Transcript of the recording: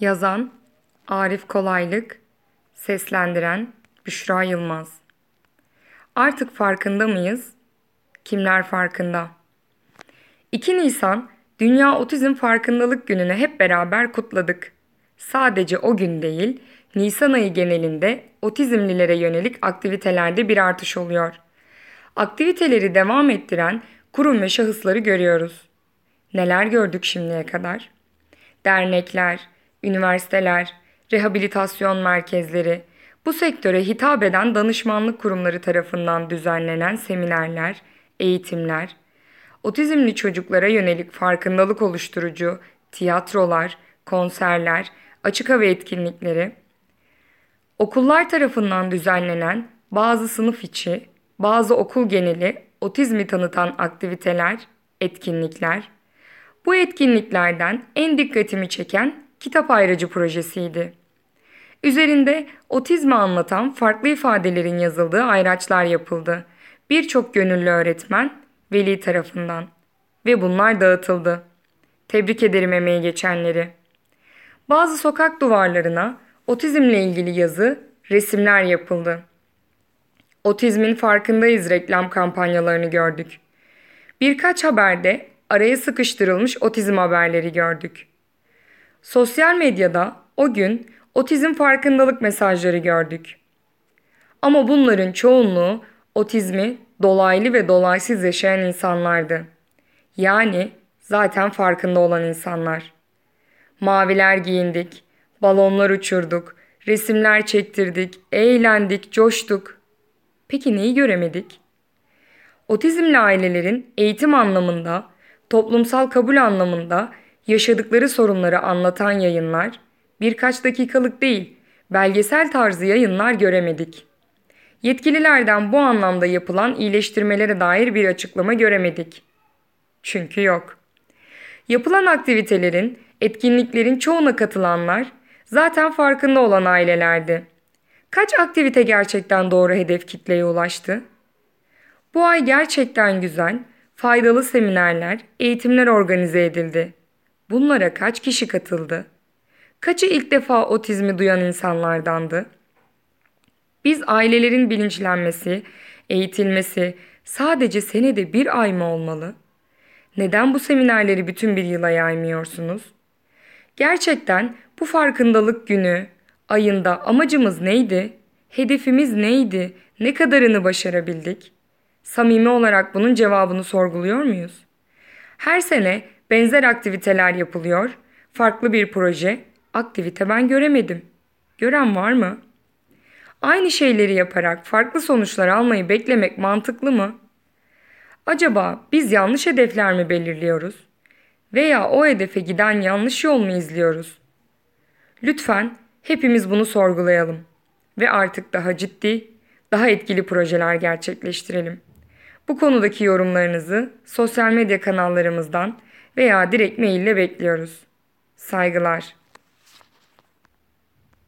Yazan Arif Kolaylık Seslendiren Büşra Yılmaz Artık farkında mıyız? Kimler farkında? 2 Nisan Dünya Otizm Farkındalık Günü'nü hep beraber kutladık. Sadece o gün değil, Nisan ayı genelinde otizmlilere yönelik aktivitelerde bir artış oluyor. Aktiviteleri devam ettiren kurum ve şahısları görüyoruz. Neler gördük şimdiye kadar? Dernekler, üniversiteler, rehabilitasyon merkezleri, bu sektöre hitap eden danışmanlık kurumları tarafından düzenlenen seminerler, eğitimler, otizmli çocuklara yönelik farkındalık oluşturucu tiyatrolar, konserler, açık hava etkinlikleri, okullar tarafından düzenlenen bazı sınıf içi, bazı okul geneli otizmi tanıtan aktiviteler, etkinlikler. Bu etkinliklerden en dikkatimi çeken kitap ayrıcı projesiydi. Üzerinde otizmi anlatan farklı ifadelerin yazıldığı ayraçlar yapıldı. Birçok gönüllü öğretmen, veli tarafından ve bunlar dağıtıldı. Tebrik ederim emeği geçenleri. Bazı sokak duvarlarına otizmle ilgili yazı, resimler yapıldı. Otizmin farkındayız reklam kampanyalarını gördük. Birkaç haberde araya sıkıştırılmış otizm haberleri gördük. Sosyal medyada o gün otizm farkındalık mesajları gördük. Ama bunların çoğunluğu otizmi dolaylı ve dolaysız yaşayan insanlardı. Yani zaten farkında olan insanlar. Maviler giyindik, balonlar uçurduk, resimler çektirdik, eğlendik, coştuk. Peki neyi göremedik? Otizmli ailelerin eğitim anlamında, toplumsal kabul anlamında yaşadıkları sorunları anlatan yayınlar, birkaç dakikalık değil, belgesel tarzı yayınlar göremedik. Yetkililerden bu anlamda yapılan iyileştirmelere dair bir açıklama göremedik. Çünkü yok. Yapılan aktivitelerin, etkinliklerin çoğuna katılanlar zaten farkında olan ailelerdi. Kaç aktivite gerçekten doğru hedef kitleye ulaştı? Bu ay gerçekten güzel, faydalı seminerler, eğitimler organize edildi. Bunlara kaç kişi katıldı? Kaçı ilk defa otizmi duyan insanlardandı? Biz ailelerin bilinçlenmesi, eğitilmesi sadece senede bir ay mı olmalı? Neden bu seminerleri bütün bir yıla yaymıyorsunuz? Gerçekten bu farkındalık günü, ayında amacımız neydi? Hedefimiz neydi? Ne kadarını başarabildik? Samimi olarak bunun cevabını sorguluyor muyuz? Her sene benzer aktiviteler yapılıyor. Farklı bir proje, aktivite ben göremedim. Gören var mı? Aynı şeyleri yaparak farklı sonuçlar almayı beklemek mantıklı mı? Acaba biz yanlış hedefler mi belirliyoruz? Veya o hedefe giden yanlış yol mu izliyoruz? Lütfen hepimiz bunu sorgulayalım ve artık daha ciddi, daha etkili projeler gerçekleştirelim. Bu konudaki yorumlarınızı sosyal medya kanallarımızdan veya direkt maille bekliyoruz. Saygılar.